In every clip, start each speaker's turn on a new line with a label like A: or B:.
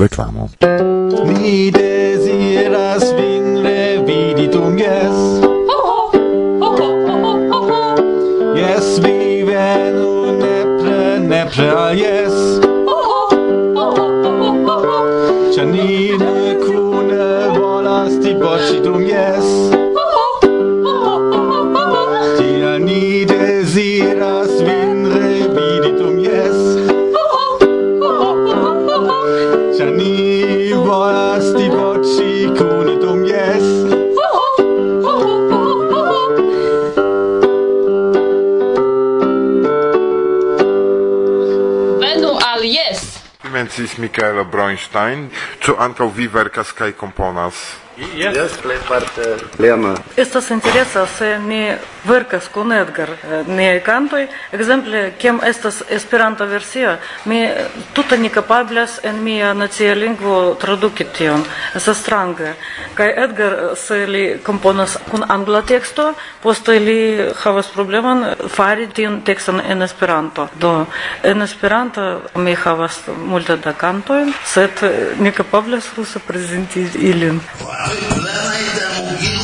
A: reklamo.
B: Mi desiras vin revidi dum jes. Jes, vi venu nepre, nepre
C: ah, al
D: jes. Michaelo Bronstein, ĉu ankaŭ vi verkas kaj komponas?
E: Yes. Yes, plej parte uh, plena.
F: Uh, estas interesa se ni verkas kun Edgar uh, niaj kantoj, ekzemple kiam estas Esperanto versio, mi tute ne kapablas en mia nacia lingvo traduki tion. Estas strange. Kaj Edgar se li komponas kun angla teksto, poste li havas problemon fari tion tekston en Esperanto. Do en Esperanto mi havas multe da kantoj, sed ne kapablas ruse prezenti ilin.
D: Wow. la naita mugin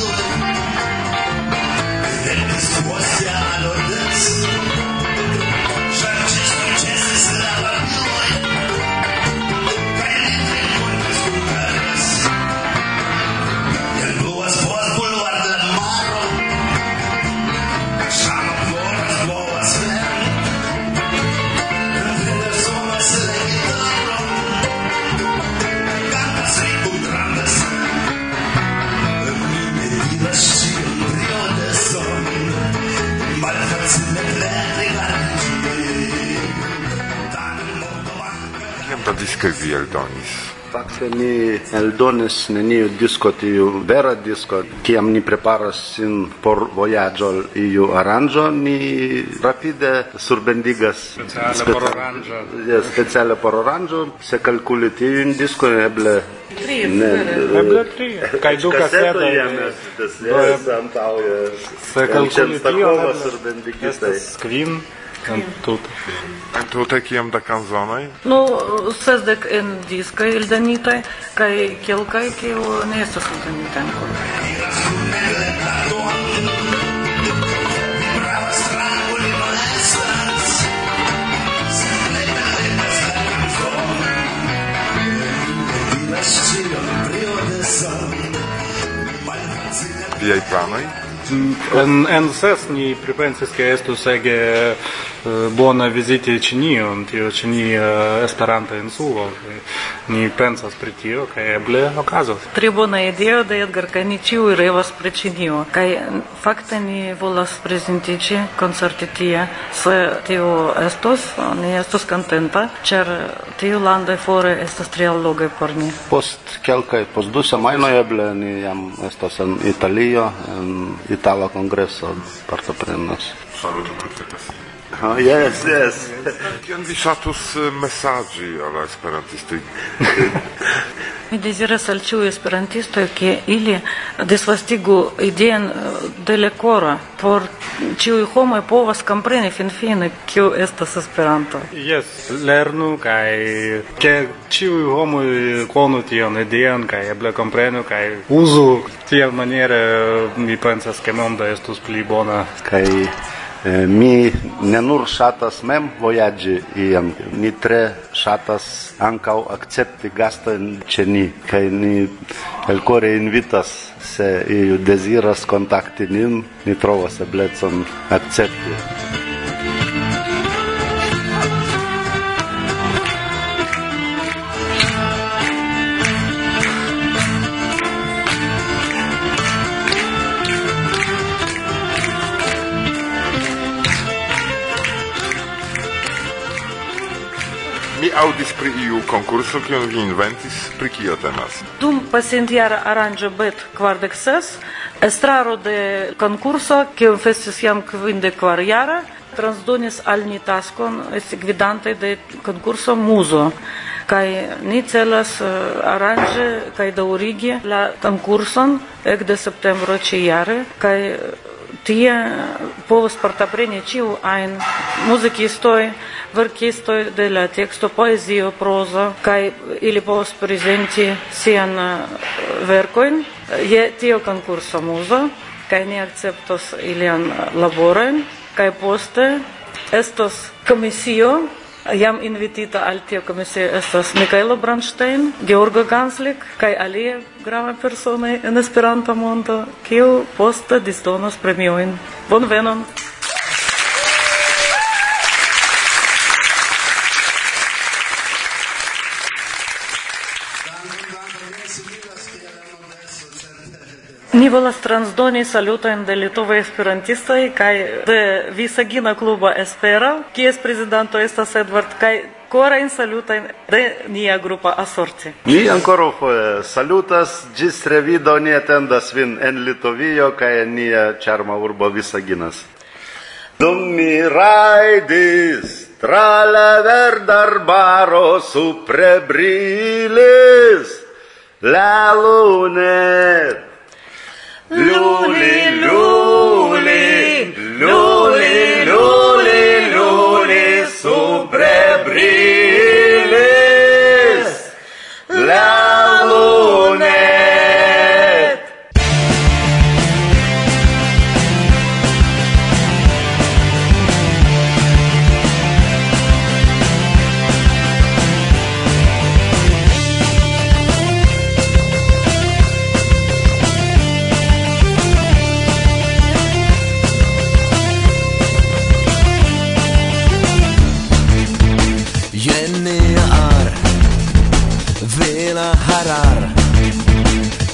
D: pagis kaj vi eldonis?
E: Fakte ni eldonis neniu disko, tiu vera disko, kiam ni preparas sin por vojaĝo iu aranĝo, ni rapide surbendigas
G: speciale por aranĝo.
E: Yes, speciale por aranĝo, se kalkuli tiun disko eble
F: Trys.
E: Ne,
G: eble tri. Kaj du
E: kasetoj jam estas, jes, antaŭe.
G: Se kalkuli tion,
E: eble
G: estas kvin entute
D: entute kiam da kanzonoj
F: Nu, sesdek en diskoj eldonitaj kaj kelkaj kiu ne estas eldonitaj ankoraŭ.
D: viaj planoj?
G: En, en ses ni pripensis, ke estus ege Eh, bona viziti Ĉinion, tio ĉi Esperanta eh, insulo, ni pensas pri tio kaj eble okazos.
F: Tre bona ideo de Edgar, kaj ni ĉiuj revas pri Ĉinio. Kaj fakte ni volas prezentiĝi koncerti tie, se tio estos, ni estos kontenta, ĉar tiu landoj fore estas tre allogaj por ni.
E: Post kelkaj, post du semajnoj eble ni jam estas en Italio, en Itala kongreso partoprenas.
D: Saluton, profetas.
E: Oh, yes, yes.
D: Kion vi ŝatus mesaĝi al la esperantistoj?
F: Mi deziras al ĉiuj esperantistoj, ke ili disvastigu ideon de lekoro por ĉiuj homoj povas kompreni finfine kio estas Esperanto.
G: Yes, lernu kaj ke ĉiuj homoj konu tion ideon kaj eble komprenu kaj uzu tiel maniere mi pensas ke mondo estus pli bona
E: kaj Eh, mi ne nur ŝatas mem vojaĝi ien, ni tre ŝatas ankaŭ akcepti gastojn ĉe ni kaj ni elkore invitas se iu deziras kontakti nin, ni trovas eblecon akcepti.
D: aŭdis pri iu konkurso kiun vi inventis, pri kio temas?
F: Dum pasintjara aranĝo bet kvardek ses, estraro de konkurso kiun festis jam kvindek kvarjara transdonis al ni taskon esti gvidantoj de konkurso Muzo kaj ni celas eh, uh, aranĝi kaj daŭrigi la konkurson ekde septembro ĉi jare kaj tie povus partopreni ĉiu ajn muzikistoj, verkistoj de la teksto, poezio, prozo, kaj ili povus prezenti sian eh, verkojn. Je tio konkurso muzo, kaj ni akceptos ilian laborojn, kaj poste estos komisio Jam invitita al tio komisio estas Mikaelo Brandstein, Georgo Ganslik kaj alie grava personoj en Esperanto mondo, kiu poste disdonos premiojn. Bonvenon! Ni volas transdoni salutojn de litovaj esperantistoj kaj de Visagina klubo Espero, kies prezidanto estas Edward kaj korajn salutojn de nia grupa Asorti.
E: Ni ankoraŭ eh, salutas ĝis revido ni atendas vin en Litovio kaj en nia ĉarma urbo Visaginas. Dum ni rajdis tra la verda arbaro supre brilis la lunet Luli, luli, luli,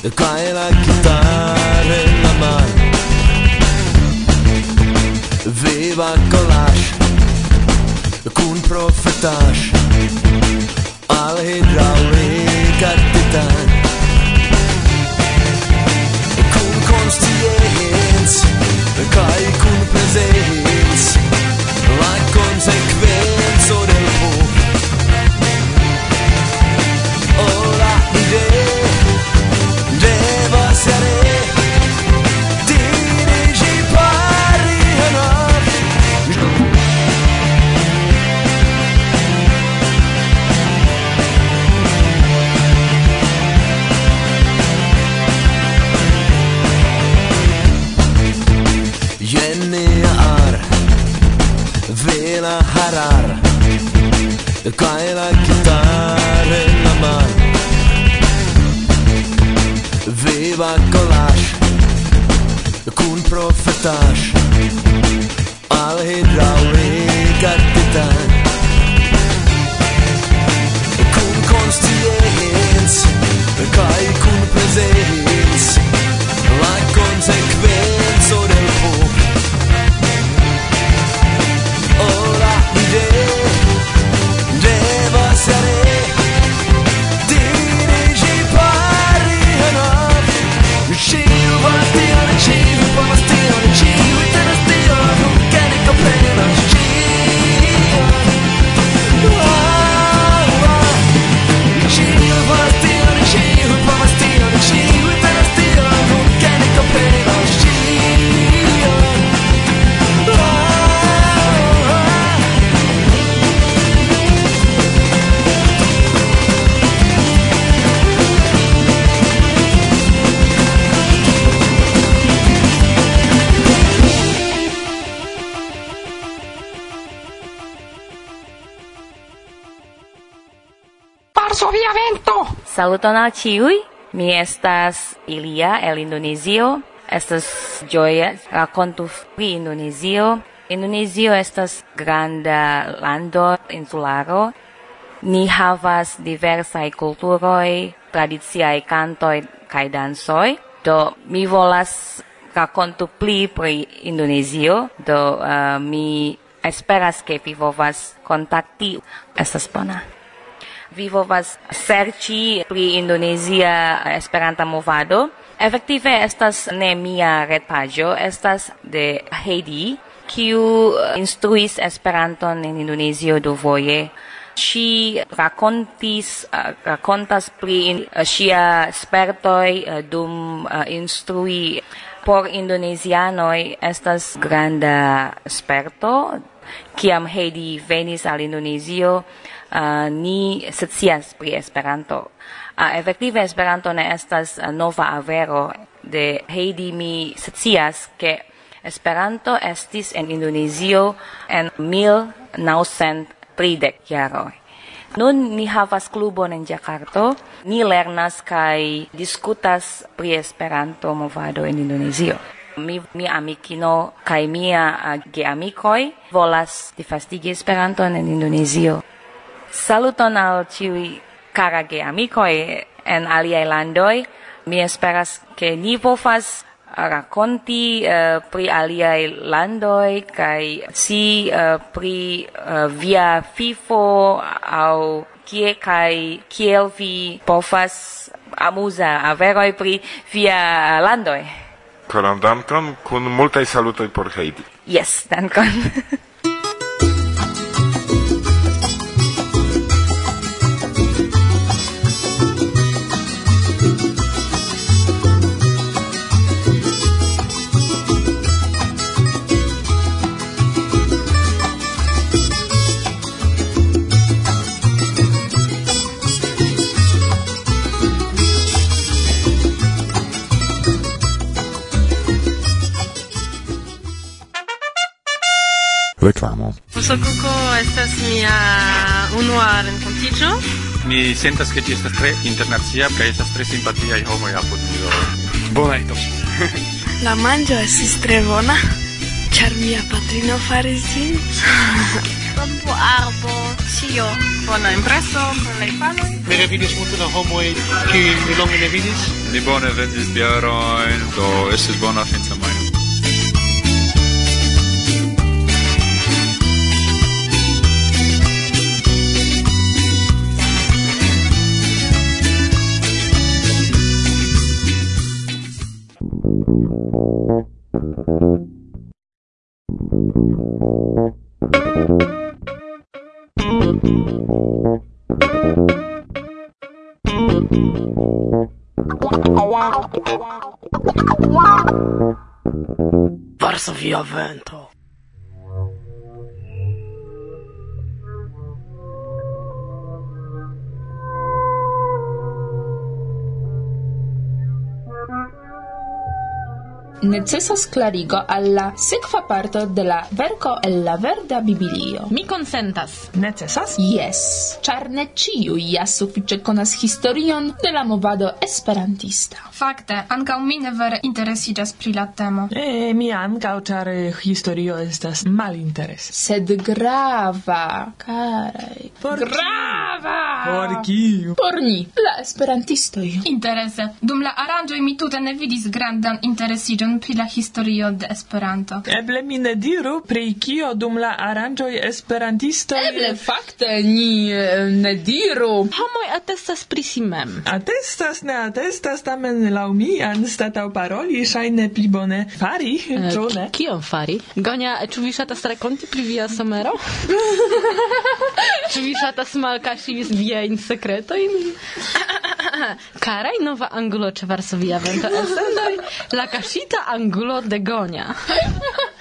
E: e la
H: chitarra in la mano viva collage con profetage e la chitarra in la mano. Viva colash Kun profetash Al hidraulica titan. Kun conscienz Kai kun presenz
C: Saluton al ciui. Mi estas Ilia el Indonezio. Estas gioia racontu pri Indonezio. Indonezio estas granda lando insularo. Ni havas diversai culturoi, tradiziai cantoi kaj dansoi. Do mi volas racontu pli pri Indonezio. Do uh, mi esperas ke vi povas kontakti. Estas bona vi povas serĉi pri Indonezia Esperanta movado. Efektive estas ne mia retpaĝo, estas de Heidi, kiu uh, instruis Esperanton en Indonezio dufoje. Ŝi rakontis, uh, rakontas pri uh, ŝia spertoj dum instrui por indonezianoj estas granda sperto kiam Heidi venis al Indonezio uh, ni scias pri Esperanto. Uh, efektive Esperanto ne estas uh, nova avero de Heidi mi scias ke Esperanto estis en Indonezio en 1930 jaroj. Nun ni havas klubon en Jakarto, ni lernas kaj diskutas pri Esperanto movado en Indonezio. Mi mi amikino kaj mia geamikoj volas difastigi Esperanton en Indonezio. Saluton al ciui cara ge amicoi en aliai landoi. Mi esperas che ni povas raconti uh, pri aliai landoi kai si uh, pri uh, via fifo au kie kai kiel vi povas amusa averoi pri via landoi.
D: Koran dankon kun multaj salutoj por Heidi.
C: Yes, dankon.
I: Suso
J: Cuco estas mia unua renkontiĝo.
G: Mi sentas che ĝi estas tre internacia kaj estas tre simpatia homoj apud mi do. Bona ito.
J: La manĝo estis tre bona, ĉar mia patrino faris ĝin. Campo arbo, ĉio. Bona impreso, bona infanoj.
B: Mi revidis multe da homoj, ki mi longe ne vidis.
G: Li bone vendis biarojn, do estis bona finca
J: Varsovia vento.
K: necesas clarigo alla sekva parto de la verko el la verda biblio.
L: Mi consentas.
B: Necesas?
K: Yes. Char ne ciu ja sufiĉe conas historion de la movado esperantista.
L: Fakte, ankaŭ mi ne vere interesiĝas pri la temo.
B: E, mi ankaŭ ĉar eh, historio estas malinteres.
K: Sed grava, carai.
B: Por...
K: Grava!
B: Por kiu?
K: Por ni, la esperantistoj.
L: Interese. Dum la aranĝoj mi tute ne vidis grandan interesiĝon pri la historio de Esperanto.
B: Eble mi ne diru pri kio dum la aranĝoj esperantistoj.
K: Eble fakte ni eh, ne diru.
L: Homoj atestas pri si mem.
B: Atestas, ne atestas, tamen laŭ mi anstataŭ paroli ŝajne pli bone fari, eh, ĉu ne?
L: Kion fari? Gonia, ĉu vi ŝatas rakonti pri via somero? Ĉu vi ŝatas malkaŝi via Varsovia in secreto in... Karaj nowa angulo czy Varsovia vento la kasita angulo degonia.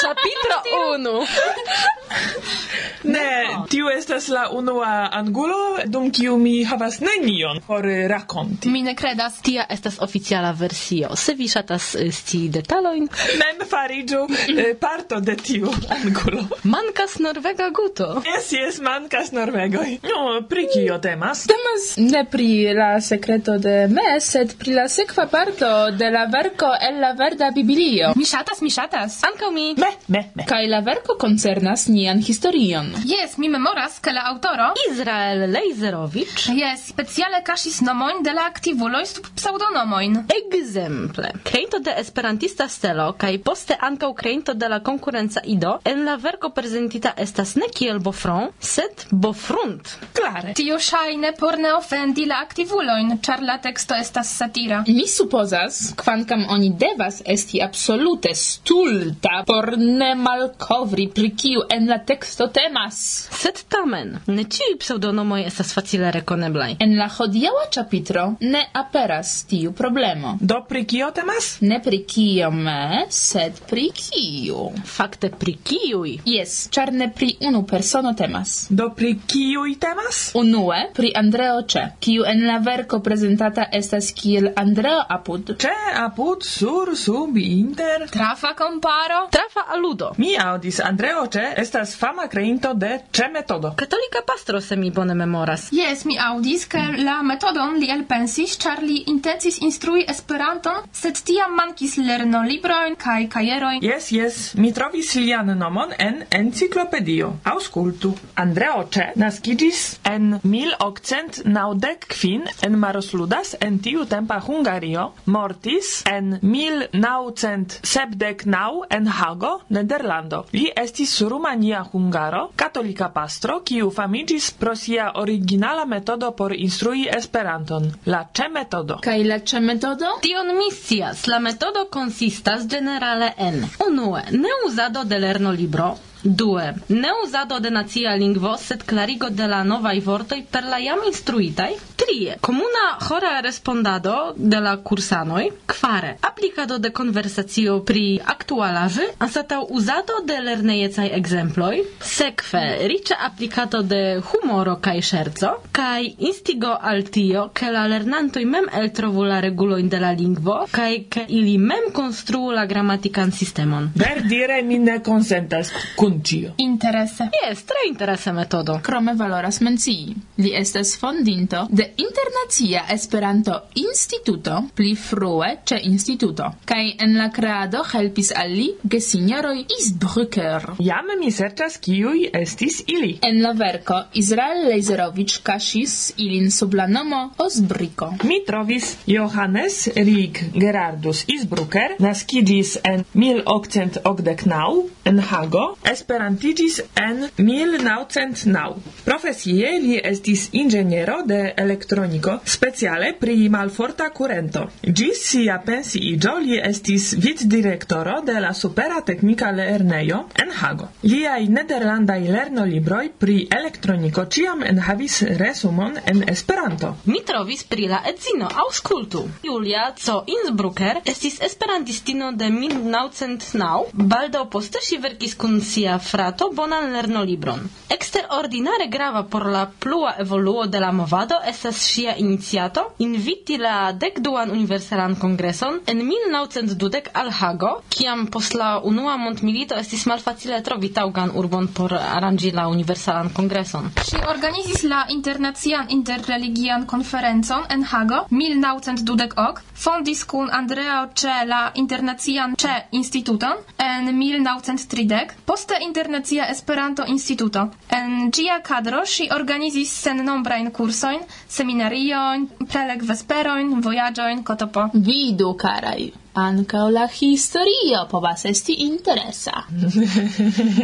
L: Chapitro 1.
B: Ne, tiu estas la unua angulo dum kiu mi havas nenion por rakonti.
L: Mi ne kredas, tia estas oficiala versio. Se vi ŝatas eh, sci detalojn,
B: mem fariĝu eh, parto de tiu angulo.
L: Mankas norvega guto.
B: Jes, jes, mankas norvegoj. No, pri kio temas?
K: Temas ne pri la sekreto de mes, sed pri la sekva parto de la verko el la verda biblio.
L: Mi ŝatas, mi ŝatas. Ankaŭ mi.
B: Me, me, me.
K: Kaj la verko koncernas nian historion.
L: Jes, mi memoras, ke la aŭtoro Izrael Lejzerowicz jes speciale kaŝis nomojn de la aktivuloj sub psaŭdonomojn. Ekzemple, kreinto de esperantista stelo kaj poste ankaŭ kreinto de la konkurenca ido en la verko prezentita estas ne kiel bofron, sed bofrunt.
B: Klare.
L: Tio ŝajne por ne ofendi la aktivulojn, ĉar la teksto estas satira.
K: Mi supozas, kvankam oni devas esti absolute stulta por ne malkovri pri kiu en la teksto temas.
L: Sed tamen, ne ĉiuj pseudonomoi estas facile rekoneblai.
K: En la hodiaŭa ĉapitro ne aperas tiu problemo.
B: Do pri kio temas?
K: Ne pri kiome, eh, sed pri kiu.
L: Fakte pri kiuj?
K: Yes, ĉar ne pri unu persono temas.
B: Do pri kiuj temas?
K: Unue pri Andreo Ĉe, kiu en la verko prezentata estas kiel Andreo apud.
B: Ĉe apud sur sub inter.
K: Trafa komparo?
L: Trafa aludo.
B: Mi audis Andreo ce estas fama creinto de ce metodo.
L: Katolika pastro se mi bone memoras.
J: Yes, mi audis ke la metodon li elpensis, ĉar li intencis instrui Esperanton, sed tiam mankis lerno librojn kaj kajerojn.
B: Yes, yes, mi trovis lian nomon en enciklopedio. Auskultu. Andreo ce naskiĝis en 1895 en Marosludas en tiu tempa Hungario, mortis en 1979 en Hago Nederlando. Li estis rumania hungaro, katolika pastro, kiu famigis pro sia originala metodo por instrui Esperanton, la ĉe metodo.
K: Kaj la ĉe metodo?
L: Tion mi scias. La metodo konsistas ĝenerale en: unue, ne uzado de lernolibro, Due, ne uzado de nacia lingvo, sed clarigo de la novaj vortoj per la jam instruitaj. Trie, Comuna hora respondado de la kursanoj. Kvare, aplikado de konversacio pri aktualaĵoj anstataŭ uzado de lernejecaj ekzemploj. Sekve, riĉa aplikado de humoro kaj ŝerco kaj instigo al tio, ke la lernantoj mem eltrovu la regulojn de la lingvo kaj ke ili mem konstruu la gramatikan sistemon.
B: Verdire mi ne konsentas kun renkontiĝo.
K: Interese.
L: Jes, tre interesa metodo.
K: Krome valoras mencii. Li estas fondinto de Internacia Esperanto Instituto, pli frue ĉe instituto, kaj en la kreado helpis al li gesinjoroj Isbrücker.
B: Jam mi serĉas kiuj estis ili.
K: En la verko Israel Leiserovic kaŝis ilin sub la nomo Osbriko.
B: Mi trovis Johannes Rig Gerardus Isbrücker naskiĝis en 1889 en Hago, esperantiĝis en 1909. Profesie li estis inĝeniero de elektroniko, speciale pri malforta kurento. Ĝis sia pensiiĝo li estis vicdirektoro de la Supera Teknika Lernejo en Hago. Liaj nederlandaj lernolibroj pri elektroniko ĉiam enhavis resumon en Esperanto.
L: Mi trovis pri la edzino aŭskultu. Julia co Innsbrucker estis esperantistino de 1909, baldaŭ poste ŝi verkis kun sia mia frato bonan lernolibron. Eksterordinare grava por la plua evoluo de la movado estas ŝia iniciato inviti la dekduan universalan kongreson en 1920 al Hago, kiam post la unua mondmilito estis malfacile trovi taŭgan urbon por aranĝi la universalan kongreson.
J: Ŝi organizis la internacian interreligian konferencon en Hago 1920 ok, fondis kun Andreo ĉe la internacian ĉe instituton en 1930, poste Internacia Esperanto-Instituto. En ĝia kadro ŝi organizis sennombrajn kursojn, seminariojn, prelegvesperojn, vojaĝojn, kotopo.
K: Vidu, karaj! ankaŭ la historio povas esti interesa.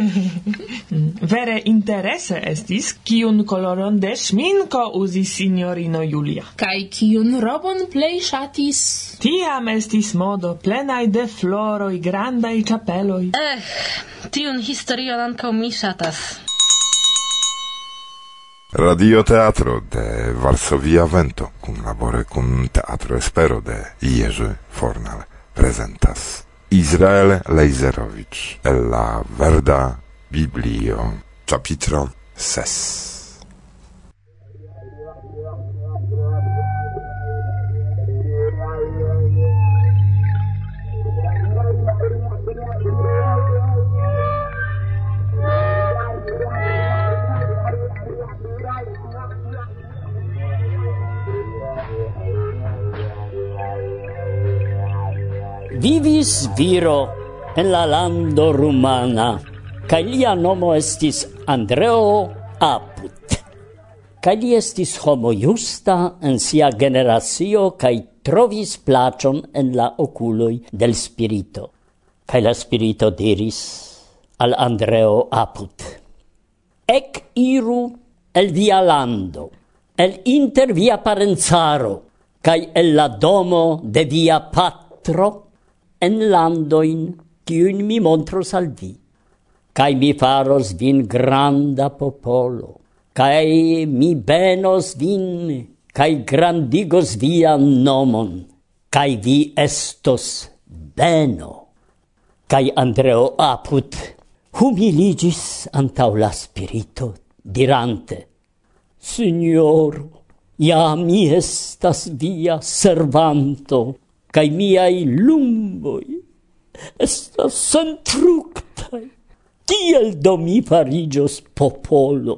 B: Vere interese estis kiun koloron de ŝminko uzis signorino Julia.
K: Kaj kiun robon plej ŝatis?
B: Tiam estis modo plenaj de floroj, grandaj ĉapeloj.
L: Eh, tiun historion ankaŭ mi ŝatas.
D: Radio Teatro de Varsovia Vento, cum labore cum Teatro Espero de Jerzy Fornal. reprezentas. Israel Lejzerowicz, Ella Verda, Biblio, Capitro, Ses.
I: vivis viro en la lando rumana, cae lia nomo estis Andreo Apud. Cae li estis homo justa en sia generatio cae trovis placion en la oculoi del spirito. Cae la spirito diris al Andreo Apud. Ec iru el via lando, el inter via parenzaro, cae el la domo de via patro, en landoin, kiun mi montros al vi. Kai mi faros vin granda popolo, kai mi benos vin, kai grandigos vian nomon, kai vi estos beno. Kai Andreo apud humiligis antau la spirito, dirante, Signor, ja mi estas via servanto, cae miai lumboi estas sentructai. Tiel do mi farigios popolo.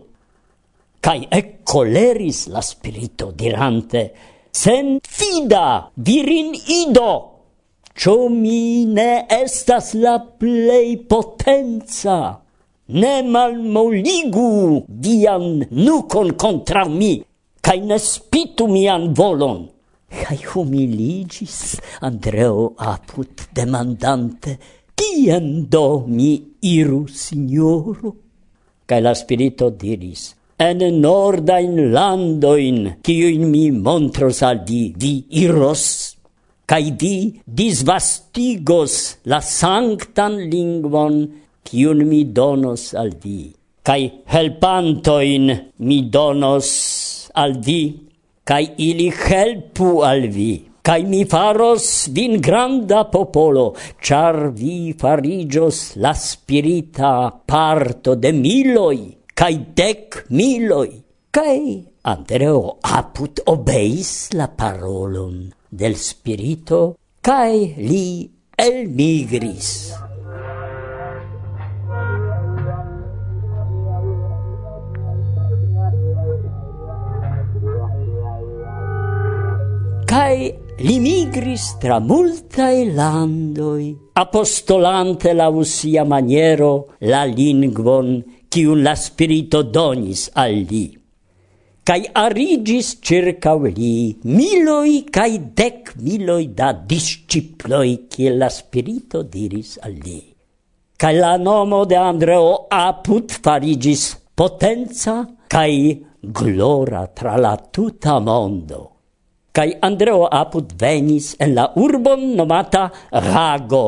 I: Cae eccoleris la spirito dirante, sen fida virin ido, Cio mi ne estas la plei potenza, ne malmoligu dian nucon contra mi, cae ne spitu mian volon. Kaj humiligis Andreo aput demandante, kien do mi iru, signoro? Kaj la spirito diris, en nordain landoin, kiuin mi montros al di, vi iros, kaj di disvastigos la sanctan lingvon, kiun mi donos al vi, kaj helpantoin mi donos al vi, cae ili helpu al vi. Cae mi faros vin granda popolo, char vi farigios la spirita parto de miloi, cae dec miloi. Cae Andreo aput obeis la parolon del spirito, cae li elmigris. Li migris tra multae landoi, apostolante la usia maniero la lingvon cium la spirito donis al li. Cai arigis circa li miloi kai dec miloi da disciploi ciel la spirito diris al li. Cai la nomo de Andreo aput farigis potenza kai glora tra la tuta mondo cae Andreo apud venis en la urbon nomata Rago,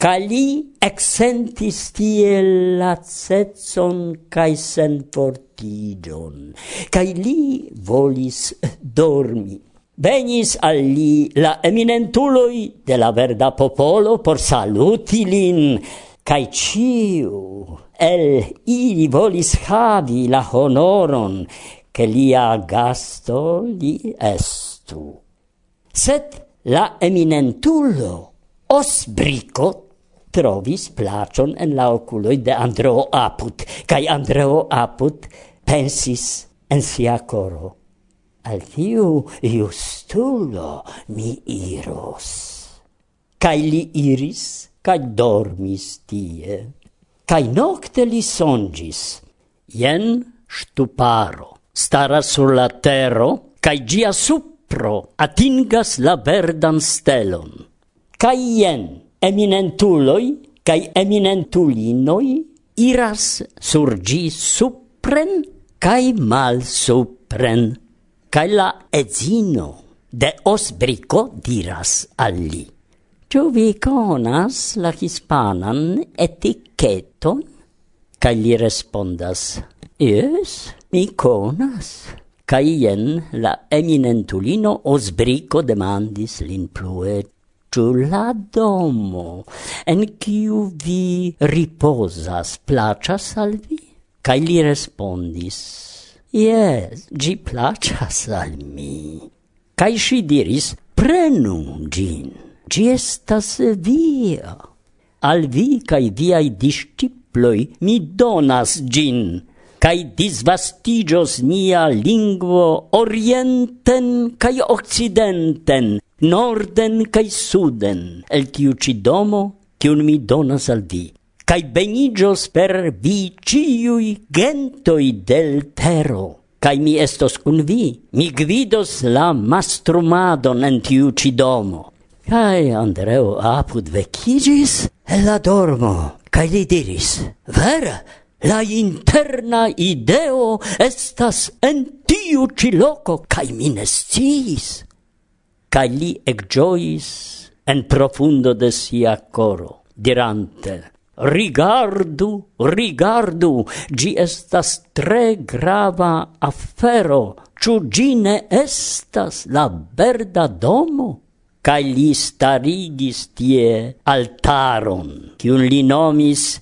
I: ca li exentis tie lacetson cae senfortigion, cae li volis dormi. Venis al li la eminentuloi de la verda popolo por saluti lin, cae ciu el ili volis havi la honoron, che lia gasto li estu. Sed la eminentulo Osbrico trovis placion en la oculoi de Andreo Aput, cae Andreo Aput pensis en sia coro. Al tiu justulo mi iros. Cae li iris, cae dormis tie. Cae nocte li songis, jen stuparo staras sur la terro, cae gia supro atingas la verdan stelon. Cae jen, eminentuloi, cae eminentulinoi, iras sur gi supren, cae mal supren. Cae la edzino de Osbrico diras al li. Ciu vi conas la hispanan etiqueton? Cae li respondas, Yes. Mi conas. Cai ien la eminentulino Osbrico demandis lin plue la domo en ciu vi riposas placas al vi? Cai li respondis: Yes, gi placas al mi. Cai si diris: Prenu gin, gi estas via. Al vi cai viai disciploi mi donas gin, cae disvastigios nia lingvo orienten cae occidenten, norden cae suden, el tiu ci domo, cium mi donas al vi, cae benigios per vi ciui gentoi del tero. Cae mi estos cun vi, mi gvidos la mastrumadon en tiu ci domo. Cae Andreo apud vecigis el la dormo, cae li diris, vera, la interna ideo estas en tiu ci loco, cae mines ciis. Cae li ecgiois en profundo de sia coro, dirante, Rigardu, rigardu, gi estas tre grava affero, ciu gi ne estas la verda domo? Cai li starigis tie altaron, cium li nomis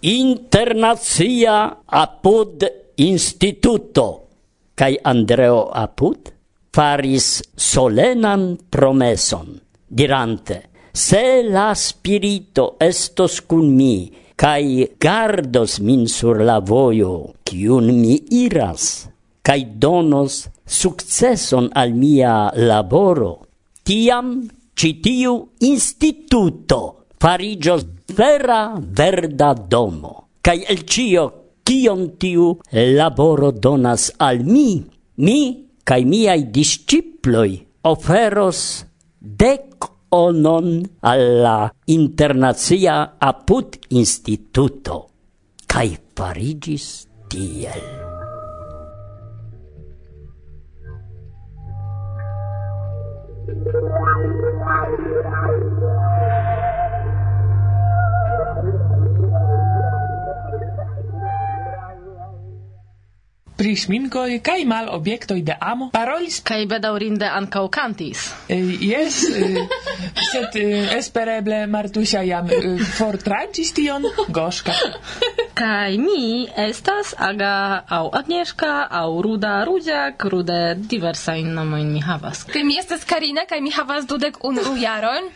I: Internacia Apud Instituto. Cai Andreo Apud faris solenan promeson, dirante, se la spirito estos cun mi, cae gardos min sur la voio, cium mi iras, cae donos successon al mia laboro, tiam citiu instituto farigios vera verda domo. Cai el cio, cion tiu laboro donas al mi, mi, cae miai disciploi, oferos dec onon alla internazia apud instituto. Cai farigis tiel. Thank you.
B: pri sminkoj kaj mal objektoj de amo parolis
L: kaj bedaŭrinde ankaŭ kantis.
B: Jes, sed espereble Martusia jam fortranĉis tion goŝka.
L: Kaj mi estas Aga au Agnieszka au Ruda Rudziak, rude diversajn nomojn mi havas.
J: Kaj mi estas Karina kaj mi havas dudek unu jarojn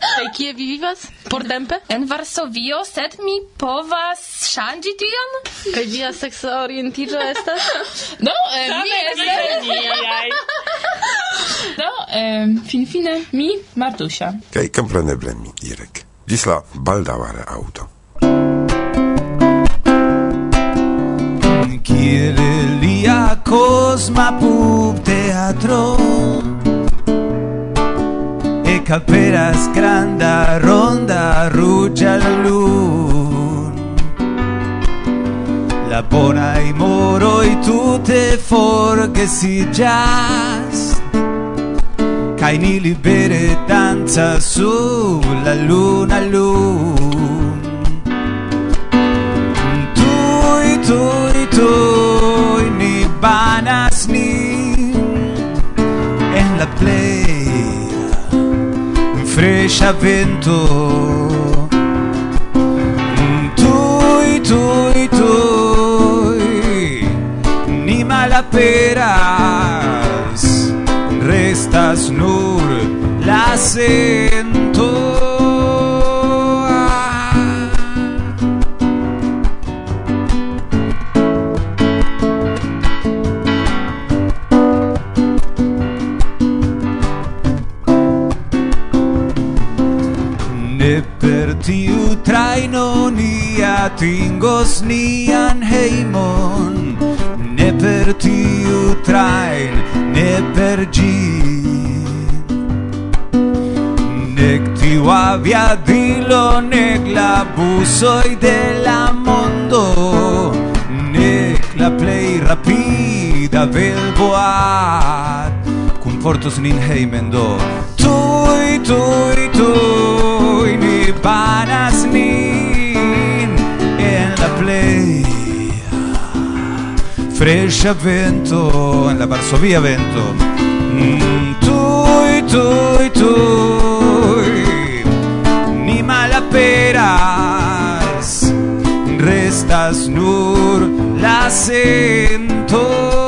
L: Kaj kie vi vivas portempe?
J: En Varsovio, sed mi povas ŝanĝi tion?
L: Kaj via seksa orientiĝo estas?
B: no, eh, mi estas... no, eh, finfine, mi Martusia.
M: Kaj kompreneble mi, Irek. Ĝis la baldaŭa auto.
A: Kiel lia kosma pub teatro Ekaperas granda ronda ruĝa lun. La bonaj moroj si jazz kai ni libere danza su la luna lun. Tu i tu ni banas ni. En la play fresha vento. Tui, tui, tui Ni malaperas Restas nur la sento atingos nian heimon. Ne per tiu train ne per gi. Nec tiu aviadilo nec la busoi de la mondo. Nec la plei rapida vel boat. Cum portos nin heimen do. Tui tui tui ni paras nin play. Fresha vento en la Varsovia vento. Mm, Tui, tui, tui Ni malaperas. Restas nur la sento.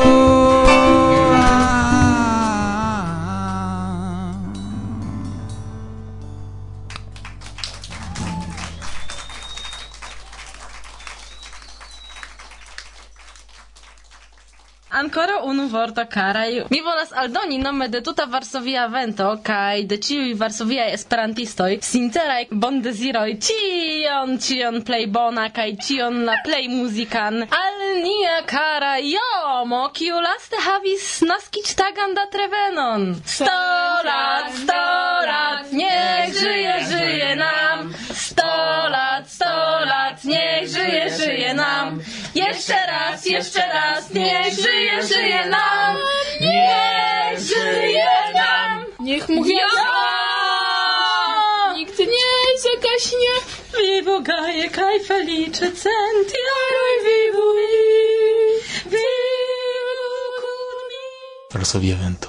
L: Ancora unu vorto, caraj. Mi volas aldoni nome de tuta Varsovia vento, kaj de ĉiuj Varsoviaj esperantistoj, sinceraj bondeziroj, cion, cion plej bona, kaj cion la plej muzikan, al nia cara jomo, kiu laste havis naskiĝtagan da trevenon. Sto lat, sto lat, niech żyje, żyje! Jeszcze raz, jeszcze raz, niech żyje, żyje nam. Niech żyje nam.
K: Niech mu gwiazda nigdy nie gaśnie.
L: Vivo gaje kaj felice centi aroj vivu i vivu
N: Varsovia vento.